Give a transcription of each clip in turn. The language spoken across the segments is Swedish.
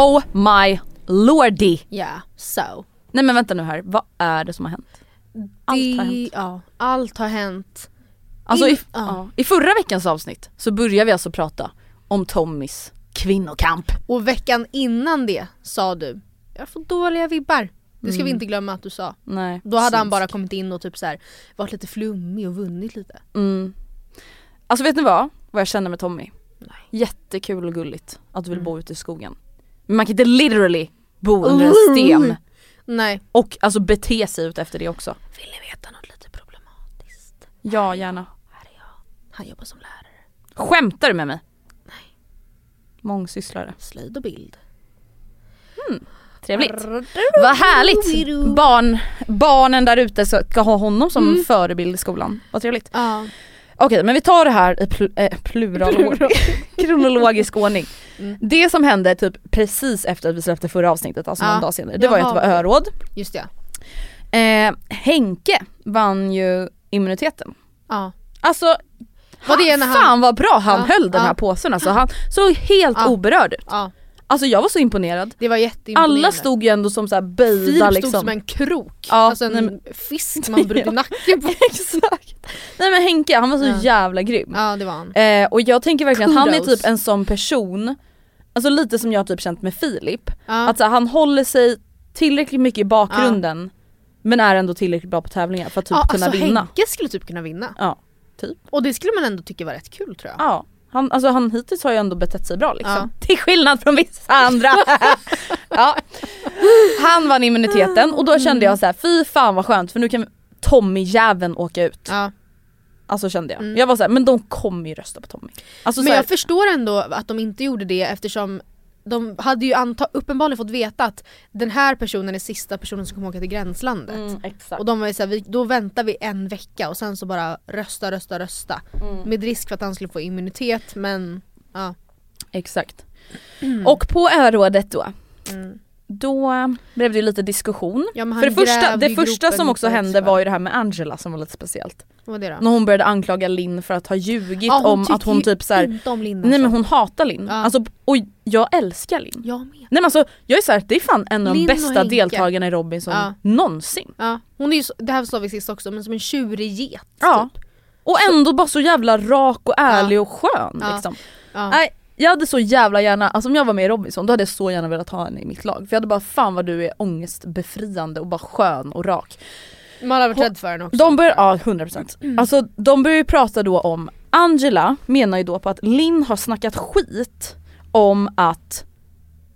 Oh my lordy! Ja, so. Nej men vänta nu här, vad är det som har hänt? Allt har hänt. Ja, allt har hänt. Alltså i, ja. i förra veckans avsnitt så började vi alltså prata om Tommys kvinnokamp. Och veckan innan det sa du, jag får dåliga vibbar. Det ska vi inte glömma att du sa. Nej. Då hade han synsk. bara kommit in och typ så här, varit lite flummig och vunnit lite. Mm. Alltså vet ni vad? Vad jag känner med Tommy? Nej. Jättekul och gulligt att du vill bo ute i skogen. Men man kan inte literally bo under en sten Nej. och alltså bete sig ut efter det också. Vill ni veta något lite problematiskt? Ja gärna. Här är jag. Han jobbar som lärare. Skämtar du med mig? Nej. Mångsysslare. Slöjd och bild. Trevligt. Vad härligt! Barn, barnen där ute ska ha honom som förebild i skolan. Vad trevligt. Ja. Okej men vi tar det här i pl- eh, plural, kronologisk ordning. Mm. Det som hände typ precis efter att vi släppte förra avsnittet, alltså Ja. någon dag senare, det var ju att det var öråd. Just det. Eh, Henke vann ju immuniteten. Ja. Alltså Var det han, när han- fan vad bra han Ja, höll den här påsen alltså. Han såg helt oberörd ut. Alltså jag var så imponerad. Det var jätteimponerande. Alla stod ju ändå som såhär böjda Filip stod liksom. som en krok. Ja, alltså en nej, fisk man bryter nacken på. Exakt. Nej men Henke han var så Ja. jävla grym. Ja det var han. Eh, och jag tänker verkligen att han är Kudos. typ en sån person, alltså lite som jag typ känt med Filip, Ja. att så här, han håller sig tillräckligt mycket i bakgrunden men är ändå tillräckligt bra på tävlingar för att typ kunna alltså vinna. Henke skulle typ kunna vinna. Ja, typ. Och det skulle man ändå tycka var rätt kul tror jag. Ja. Han, alltså han hittills har ju ändå betett sig bra liksom. Ja. Till skillnad från vissa andra. ja. Han vann immuniteten och då kände jag så här: fy fan vad skönt för nu kan Tommy jäveln åka ut. Ja. Alltså kände jag. Mm. Jag var så här, men de kommer ju rösta på Tommy. Alltså, Men jag förstår ändå att de inte gjorde det eftersom de hade ju anta- uppenbarligen fått veta att den här personen är sista personen som kommer åka till gränslandet. mm. Och de var ju såhär, då väntar vi en vecka och sen så bara rösta, rösta, rösta. Mm. Med risk för att han skulle få immunitet men ja. Exakt. Och på örådet då, Mm. Då blev det lite diskussion. ja För det första, det första som också hände var ju det här med Angela som var lite speciellt. Vad det då? När hon började anklaga Linn för att ha ljugit Ja, om att hon typ såhär, inte om Linn nej men alltså. hon hatar Linn. Ja. Alltså, och jag älskar Linn. Jag med. Nej men alltså jag är såhär, det är fan en av de bästa deltagarna i Robinson Ja. någonsin. Ja, hon är ju, så, det här sa vi sist också, men som en tjurig get. Ja. Typ. Och ändå bara så jävla rak och ärlig och skön liksom. Nej, jag hade så jävla gärna, alltså om jag var med i Robinson då hade jag så gärna velat ha henne i mitt lag. För jag hade bara fan vad du är ångestbefriande och bara skön och rak. Man hade varit rädd för henne också. De börjar, ja 100%. Alltså de börjar ju prata då om, Angela menar ju då på att Linn har snackat skit om att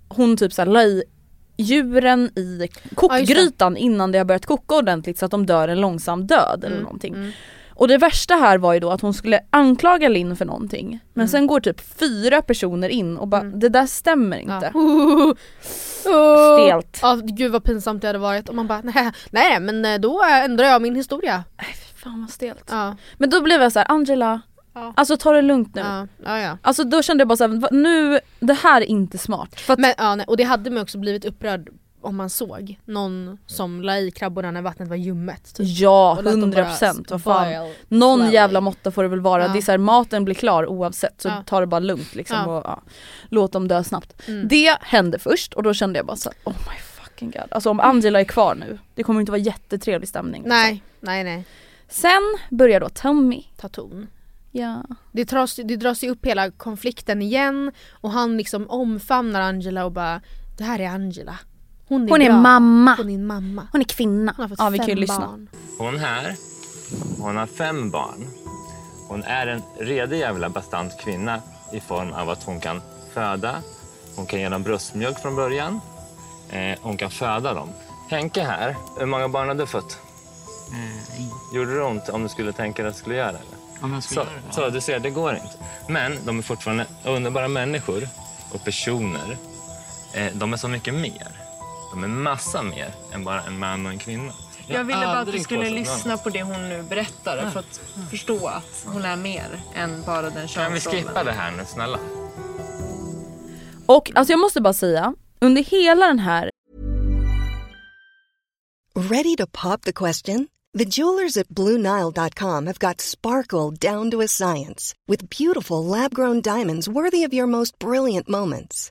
hon typ såhär la i djuren i kokgrytan innan det har börjat koka ordentligt så att de dör en långsam död eller Mm, någonting. mm. Och det värsta här var ju då att hon skulle anklaga Linn för någonting men Mm. sen går typ fyra personer in och bara Mm. det där stämmer inte. Ja. Oh. Stelt. Ja gud vad pinsamt det hade varit om man bara nej, nej men eh, då ändrar jag min historia. Nej, fan vad stelt. Ja, Men då blev jag så här: Angela, Ja. alltså ta det lugnt nu. ja, ja. ja. Alltså då kände jag bara såhär, nu, det här är inte smart. Att, Men, ja, nej, och det hade man också blivit upprörd om man såg någon som la i krabborna när vattnet var ljummet. Typ. ja, 100% bara vad fan. Någon slowly. jävla måtta får det väl vara, Ja. det är så här, maten blir klar oavsett så Ja. ta det bara lugnt liksom Ja. och ja, låt dem dö snabbt. Mm. Det hände först och då kände jag bara så här, oh my fucking god. Alltså om Angela är kvar nu, det kommer inte vara jättetrevlig stämning. liksom. Nej, nej nej. Sen börjar då Tommy, Ta ton. ja. Det dras, det dras ju upp hela konflikten igen och han liksom omfamnar Angela och bara Det här är Angela. Hon är, Hon är mamma. Hon är mamma. Hon är kvinna. Hon har fått Ja vi fem kan ju lyssna. barn. Hon här, hon har fem barn. Hon är en redig jävla bastant kvinna i form av att hon kan föda, hon kan ge dem bröstmjölk från början, eh, hon kan föda dem. Henke här, hur många barn har du fått? Gjorde det ont om du skulle tänka dig att du skulle göra det? Om jag skulle Så, göra det? så du ser, det går inte. Men de är fortfarande underbara människor och personer. Eh, de är så mycket mer. De är massa mer än bara en man och en kvinna. Jag ville bara att du skulle lyssna på det hon nu berättade för att förstå att hon är mer än bara den Kan vi könsrollen. skippa det här nu, snälla? Och alltså jag måste bara säga, under hela den här Ready to pop the question? The jewelers at BlueNile.com have got sparkle down to a science with beautiful lab grown diamonds worthy of your most brilliant moments.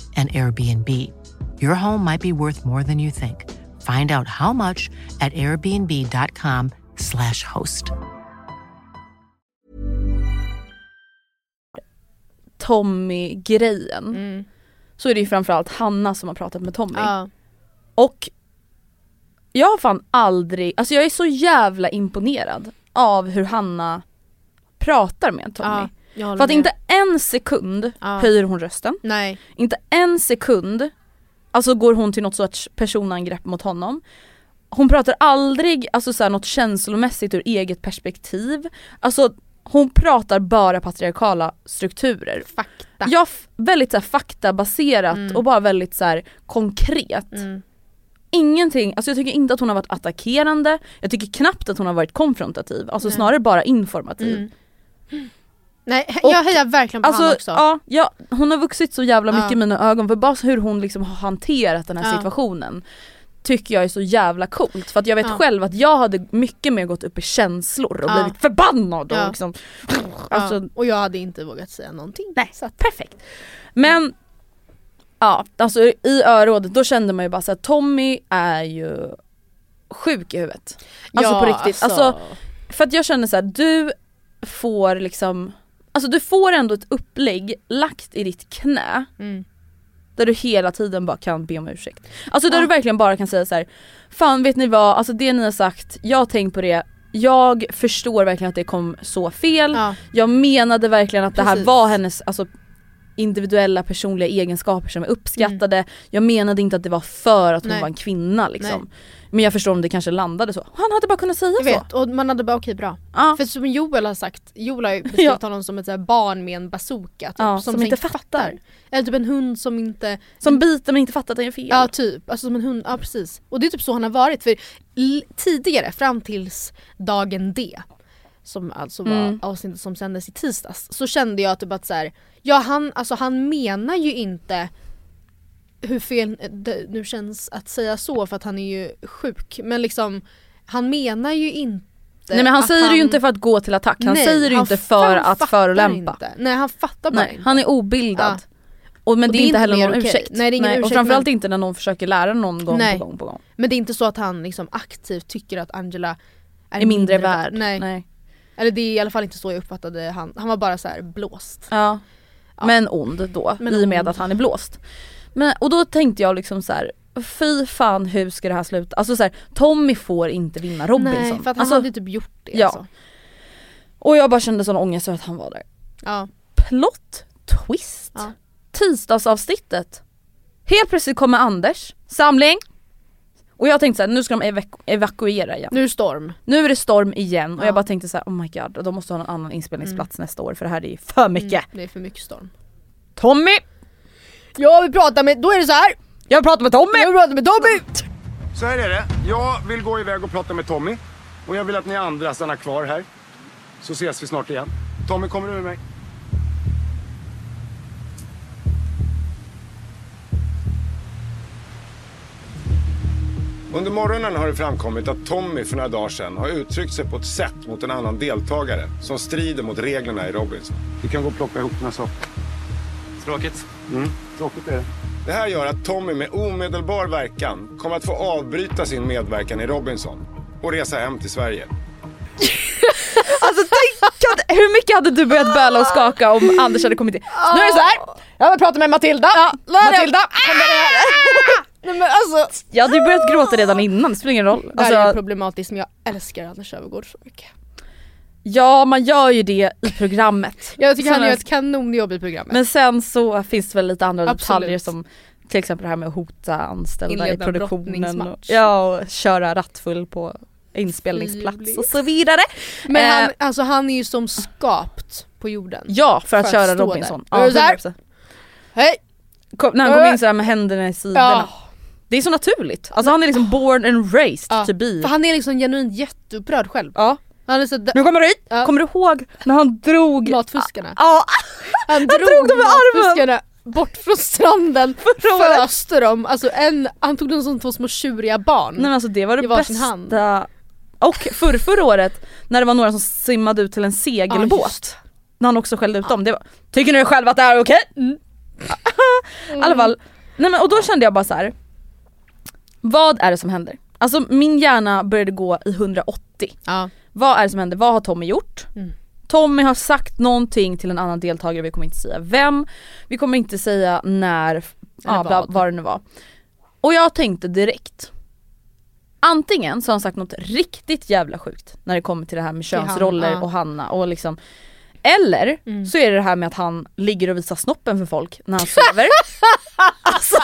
an Airbnb. Your home might be worth more than you think. Find out how much at airbnb.com/slash host. Tommy-grejen Mm. så är det ju framförallt Hanna som har pratat med Tommy. Ja. Och jag har fan aldrig, alltså jag är så jävla imponerad av hur Hanna pratar med Tommy. Ja, För att med. inte en sekund Ja. höjer hon rösten, Nej. inte en sekund alltså går hon till något sorts personangrepp mot honom. Hon pratar aldrig alltså så här, något känslomässigt ur eget perspektiv. Alltså hon pratar bara patriarkala strukturer. Fakta. Ja, väldigt så här, faktabaserat Mm. och bara väldigt så här, konkret. Mm. Ingenting, alltså jag tycker inte att hon har varit attackerande, jag tycker knappt att hon har varit konfrontativ, alltså Nej. snarare bara informativ. Mm. Nej, Och- jag hejar verkligen på Alltså han också. ja, ja, hon har vuxit så jävla mycket Ja. i mina ögon för bara hur hon liksom har hanterat den här Ja. situationen tycker jag är så jävla coolt för att jag vet Ja. själv att jag hade mycket mer gått upp i känslor och Ja. blivit förbannad och Ja. liksom alltså, och jag hade inte vågat säga någonting. Nej, Så att, perfekt. Men ja, alltså i örådet då kände man ju bara att Tommy är ju sjuk i huvudet. Alltså på riktigt. Alltså, för att jag känner så här, du får liksom, alltså du får ändå ett upplägg lagt i ditt knä mm. där du hela tiden bara kan be om ursäkt. Alltså där Ja. du verkligen bara kan säga så här: fan vet ni vad, alltså det ni har sagt, jag har tänkt på det, jag förstår verkligen att det kom så fel, ja. jag menade verkligen att det här Precis. var hennes, alltså individuella personliga egenskaper som är uppskattade. Jag menade inte att det var för att hon Nej. var en kvinna liksom. Nej. Men jag förstår om det kanske landade så. Han hade bara kunnat säga Jag så. vet, och man hade bara okej bra. Ja. För som Joel har sagt, Joel har ju beskrivit Ja. honom som ett så barn med en bazooka typ, Ja, som, som inte fattar. Eller typ en hund som inte... Som biter men inte fattar att det är fel. Ja typ, alltså som en hund, ja precis. Och det är typ så han har varit för tidigare fram tills dagen D som alltså var Mm. avsnittet som sändes i tisdags så kände jag typ att så här, ja han, alltså han menar ju inte hur fel det nu känns att säga så för att han är ju sjuk men liksom han menar ju inte Nej men han säger det ju inte för att gå till attack, han Nej, säger det ju han inte för att förolämpa. Inte. Nej han fattar bara Nej, inte. han är obildad. Och men Och det är inte heller någon ursäkt. Nej, det är ingen ursäkt, och framförallt men- inte när någon försöker lära någon gång Nej. på gång på gång. Men det är inte så att han liksom aktivt tycker att Angela är, Är mindre värd. Nej. Nej. Eller det är i alla fall inte så jag uppfattade han. Han var bara så här blåst. Ja. Men ond då, Men i och med att han är blåst. Men, och då tänkte jag liksom så här. Fy fan hur ska det här sluta? Alltså så här, Tommy får inte vinna Robinson. Nej för att han alltså, hade typ gjort det. Ja. Alltså. Och jag bara kände sån ångest över att han var där. Ja. Plot twist. Ja. Tisdagsavsnittet. Helt plötsligt kommer Anders, samling. Och jag tänkte så här, nu ska de evaku- evakuera igen. Nu är det storm. Nu är det storm igen och Ja. jag bara tänkte så här, oh my god, de måste ha en annan inspelningsplats nästa år för det här är för mycket. Mm, det är för mycket storm. Tommy! Jag vill prata med, då är det så här. Jag pratar med Tommy! Jag vill prata med Tommy! Så här är det. Jag vill gå iväg och prata med Tommy. Och jag vill att ni andra stannar kvar här. Så ses vi snart igen. Tommy, kommer du med mig? Under morgonen har det framkommit att Tommy för några dagar sedan har uttryckt sig på ett sätt mot en annan deltagare som strider mot reglerna i Robinson. Vi kan gå och plocka ihop några saker. Tråkigt. Mm, tråkigt är det. Det här gör att Tommy med omedelbar verkan kommer att få avbryta sin medverkan i Robinson och resa hem till Sverige. Alltså tänk att, hur mycket hade du börjat böla och skaka om Anders hade kommit in? Nu är det så här. jag vill prata med Matilda, Matilda, Nej men alltså. Jag hade ju börjat gråta redan innan, det spelar ingen roll. Det här är Alltså, problematiskt men jag älskar Anders Öfvergård så mycket. ja man gör ju det i programmet. Jag tycker han Sen- gör ett kanonjobb i programmet. Men sen så finns det väl lite andra Absolut. detaljer som till exempel det här med att hota anställda Inleda i produktionen. Och, ja och köra rattfull på inspelningsplats Livligt. och så vidare. Men Eh, han, alltså, han är ju som skapt på jorden. Ja för att För att köra Robinson. där. Ja, Är det så här? 100%. Hej! Kom, när han kom in sådär med händerna i sidorna. Ja. Det är så naturligt. Alltså han är liksom born and raised Ja, to be. För han är liksom genuint jätteupprörd själv. Ja. Han är så Nu kommer du hit! Ja. Kommer du ihåg när han drog... matfuskarna. Ja! Han drog drog dem med armen. bort från stranden, föste dem. Alltså en, han tog dem som två små tjuriga barn. Nej men alltså det var det bästa. hand. Och för, förra året när det var några som simmade ut till en segelbåt. just. när han också skällde ut dem. Det var, Tycker ni själva att det här är okej? Mm. I alla fall, nej men, och då kände jag bara så här. Vad är det som händer? Alltså min hjärna började gå i 180. Ja. Vad är det som händer? Vad har Tommy gjort? Mm. Tommy har sagt någonting till en annan deltagare, vi kommer inte säga vem, vi kommer inte säga när, ja, vad. vad det nu var. Och jag tänkte direkt, antingen så har han sagt något riktigt jävla sjukt när det kommer till det här med könsroller och Hanna och liksom Eller Mm. så är det det här med att han ligger och visar snoppen för folk när han sover. alltså,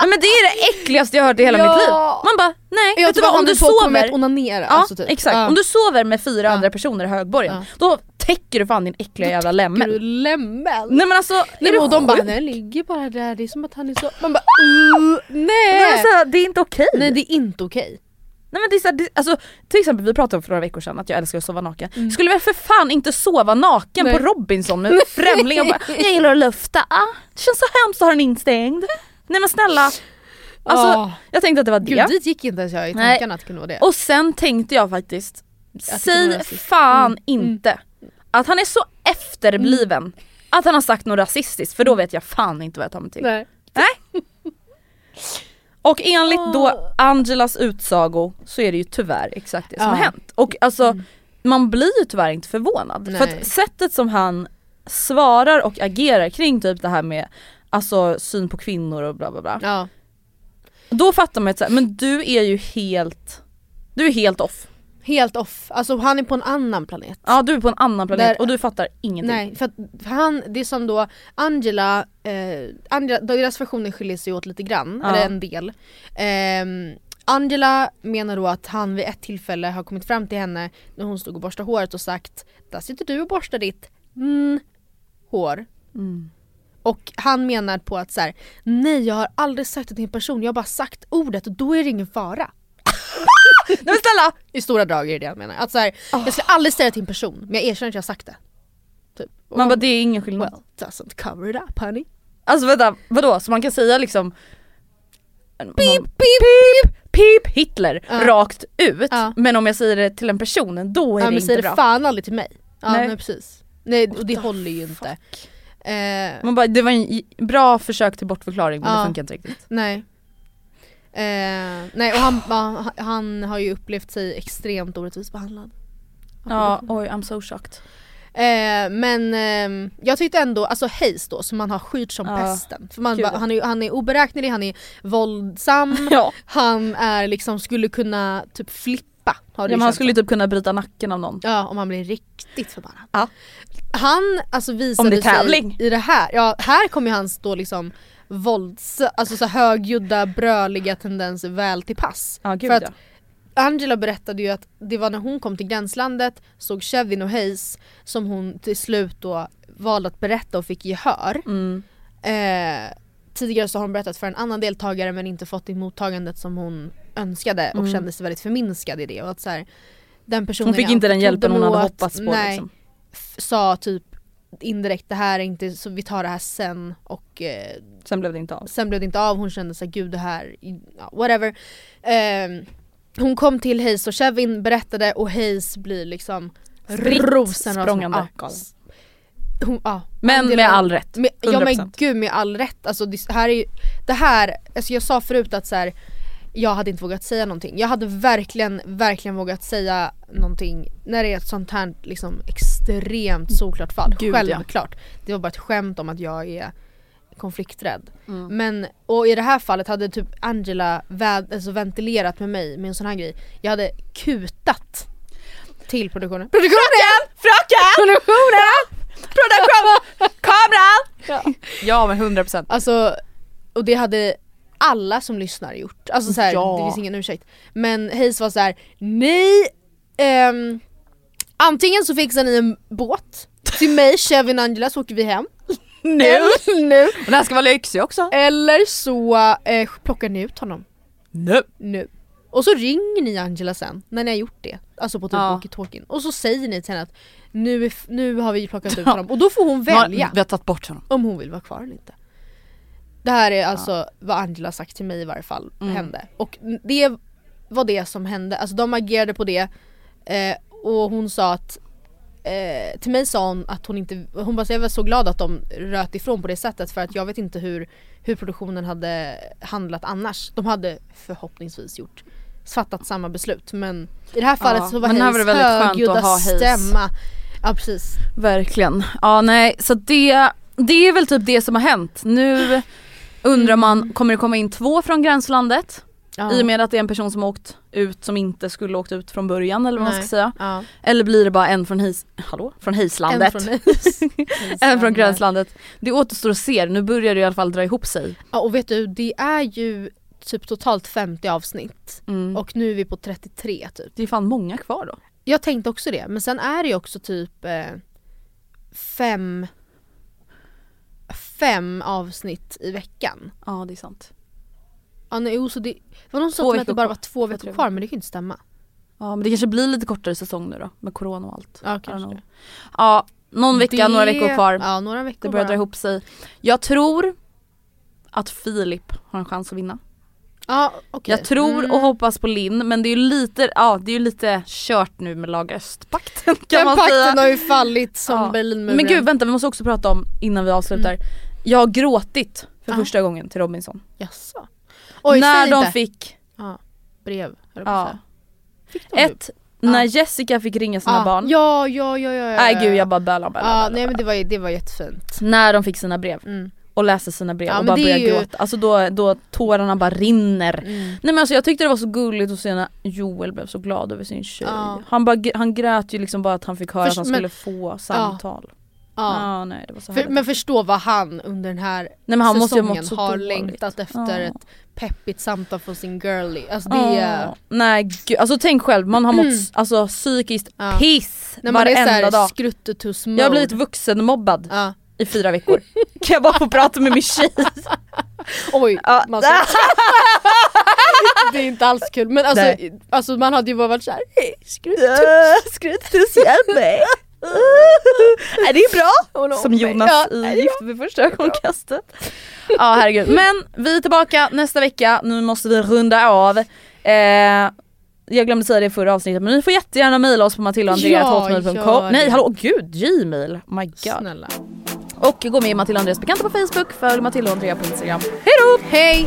nej men det är det äckligaste jag hört i hela Ja. mitt liv. Man bara, nej Jag vet du vad om du sover onanera. Ja alltså, typ. exakt, Ja. om du sover med fyra Ja. andra personer i högborgen, då täcker du fan din äckliga jävla lämmel. Du lämmel. Nej men alltså, Nej, men och de bara, den ligger bara där, det är som att han är så... Man bara, uh, nej! Nej, alltså, det är inte okej. Nej det är inte okej. Nej men det är så här, det, alltså, till exempel vi pratade om för några veckor sedan att jag älskar att sova naken. Mm. Skulle väl för fan inte sova naken Nej. på Robinson med främlingar bara jag gillar att lufta, ah, det känns så hemskt att ha den instängd. Nej men snälla. Alltså Ah. jag tänkte att det var det. Gud dit gick inte ens jag i Nej. tankarna att det kunde vara det. Och sen tänkte jag faktiskt, säg rasism. fan Mm, inte att han är så efterbliven att han har sagt något rasistiskt för då vet jag fan inte vad jag tar mig till. Nej. Och enligt då Angelas utsago så är det ju tyvärr exakt det som Ja. har hänt. Och alltså man blir ju tyvärr inte förvånad. För Nej. att sättet som han svarar och agerar kring typ det här med alltså syn på kvinnor och bla bla bla. Ja. Då fattar man att så här, men du är ju helt, du är helt off. Helt off, alltså han är på en annan planet. Ja du är på en annan planet Där- och du fattar ingenting. Nej, för, att, för han, det är som då Angela, eh, Angela deras versioner skiljer sig åt lite grann, Ja. eller en del. Ehm, Angela menar då att han vid ett tillfälle har kommit fram till henne när hon stod och borstade håret och sagt Där sitter du och borstar ditt mm, hår. Mm. Och han menar på att så här, nej jag har aldrig sagt det till en person, jag har bara sagt ordet och då är det ingen fara. Nej men snälla! I stora drag är det det han menar. Att så här, Jag skulle aldrig säga det till en person men jag erkänner att jag har sagt det. Typ. Man bara det är ingen skillnad. Well, doesn't cover it up honey. Alltså vänta, vadå? Så man kan säga liksom Pip, pip, pip, pip Hitler Ja. rakt ut Ja. men om jag säger det till en person då är Ja det men inte säg det bra. fan aldrig till mig. Ja Nej. precis. Nej och det håller ju inte. Man bara, det var en bra försök till bortförklaring men det funkar inte riktigt. nej. Eh, nej och han, ja, han har ju upplevt sig extremt orättvist behandlad. Ja, oj I'm so shocked. Eh, men ehm, jag tyckte ändå, alltså Hayes då som man har skyrt som Ja, pesten. För man han, är, han är oberäknelig, han är våldsam, Ja. han är liksom, skulle kunna typ flippa. Har Ja, men han skulle typ kunna bryta nacken av någon. Ja om man blir riktigt förbannad. Ja. Han alltså visade Om det är tävling. sig i det här, ja här kommer ju hans då liksom vålds, alltså så högljudda bröliga tendenser väl till pass. Ja, gud, För att ja. Angela berättade ju att det var när hon kom till gränslandet, såg Kevin och Hayes som hon till slut då valde att berätta och fick gehör. Mm. Eh, tidigare så har hon berättat för en annan deltagare men inte fått det mottagandet som hon önskade och Mm. kände sig väldigt förminskad i det. Och att så här, den personen Hon fick inte den hjälpen hon hade hoppats på, nej, liksom. sa typ indirekt det här är inte så vi tar det här sen och eh, Sen blev det inte av. sen blev det inte av, hon kände såhär gud det här, ja, whatever. Ehm, hon kom till Hayes och Kevin berättade och Hayes blir liksom Spritt språngande ja, s- hon, ja, Men med all rätt. Med, ja men 100%. gud med all rätt, alltså det här är ju, det här, alltså jag sa förut att så här, jag hade inte vågat säga någonting. Jag hade verkligen, verkligen vågat säga någonting när det är ett sånt här liksom extremt solklart fall. Gud, ja. Självklart. Det var bara ett skämt om att jag är konflikträdd. Mm. Men, och i det här fallet hade typ Angela väd, alltså ventilerat med mig med en sån här grej. Jag hade kutat till produktionen. Produktionen! Fröken! Produktionen! Produktion! Kamera! Ja men 100%. Alltså, och det hade alla som lyssnar gjort. Alltså så här, Ja. det finns ingen ursäkt. Men Hayes var så här: nej, ehm, antingen så fixar ni en båt till mig, Kevin Angela så åker vi hem. Nu! Nu. Och den här ska vara lyxig också. Eller så eh, plockar ni ut honom. Nu! Nu. Och så ringer ni Angela sen när ni har gjort det. Alltså på typ Ja. walkie-talkien. Och så säger ni till henne att nu, nu har vi plockat ut honom. Och då får hon välja Vi har tagit bort honom. om hon vill vara kvar eller inte. Det här är alltså vad Angela sagt till mig i varje fall Mm. hände. Och det var det som hände, alltså de agerade på det eh, och hon sa att eh, till mig sa hon att hon inte, hon bara så jag var så glad att de röt ifrån på det sättet för att jag vet inte hur, hur produktionen hade handlat annars. De hade förhoppningsvis gjort fattat samma beslut men i det här fallet Ja, så var Hayes det väldigt skönt att högljudda stämma. Ja precis. Verkligen. Ja nej så det, det är väl typ det som har hänt. Nu undrar man, kommer det komma in två från gränslandet? Ja. I och med att det är en person som åkt ut som inte skulle åkt ut från början eller vad man Nej. ska säga. Ja. Eller blir det bara en från His, hallå? Från Hislandet? En från en från gränslandet. Det återstår att se, nu börjar det i alla fall dra ihop sig. Ja och vet du, det är ju typ totalt 50 avsnitt Mm. och nu är vi på 33 typ. Det är fan många kvar då. Jag tänkte också det, men sen är det ju också typ eh, fem fem avsnitt i veckan. Ja det är sant. Ja, nej, jo, så det, det var någon som sa att det bara var två veckor kvar men det kan ju inte stämma. Ja men det kanske blir lite kortare säsong nu då med corona och allt. Ja kanske. Ja, någon vecka, Det- några veckor kvar. Ja några veckor Det börjar bara. dra ihop sig. Jag tror att Filip har en chans att vinna. Ja okej. Jag tror Mm. och hoppas på Linn men det är ju lite, ja det är ju lite kört nu med lag östpakten kan Den man pakten säga. har ju fallit som Ja. Berlinmuren. Men gud vänta vi måste också prata om innan vi avslutar. Jag har gråtit för Ja. första gången till Robinson. Jaså? Oj, när de inte. fick, Ja, brev ja. Ett, när Jessica fick ringa sina Ja. barn. Ja ja ja ja ja. Nej gud jag bara bölar bölar. Ja bölar, nej men det var, det var jättefint. När de fick sina brev. Mm. och läser sina brev Ja, och bara är ju- gråta. Alltså då, då tårarna bara rinner. Mm. Nej men alltså jag tyckte det var så gulligt att se när Joel blev så glad över sin tjej. Han, bara, han grät ju liksom bara att han fick höra Först- att han men- skulle få samtal. Ja. Nej det var så För, härligt. men förstå vad han under den här Nej, men han måste ju ha säsongen mått så har dåligt. längtat efter Ja. ett peppigt samtal från sin girlie. Alltså det Ja. är... Nej gud, alltså tänk själv, man har mått Mm. alltså, psykiskt Ja. piss När man är varenda såhär dag. skruttetuss Jag har blivit vuxenmobbad Ja. i fyra veckor. kan jag bara få prata med min tjej? Oj, Ja. man ska... det är inte alls kul men alltså, Nej. alltså man hade ju bara varit såhär hej Äh, Skruttus, hjälp mig! Är det är bra? Som Jonas Ja, i Gift vid första ögonkastet. Ja herregud, men vi är tillbaka nästa vecka, nu måste vi runda av. Eh, jag glömde säga det i förra avsnittet men ni får jättegärna mejla oss på Ja, matildaandrea.hotmail.com det. Nej hallå gud, gmail, oh my god. Snälla. Och gå med i Matilda Andreas bekanta på Facebook, följ Matilda och Andrea på Instagram. Hejdå! Hej!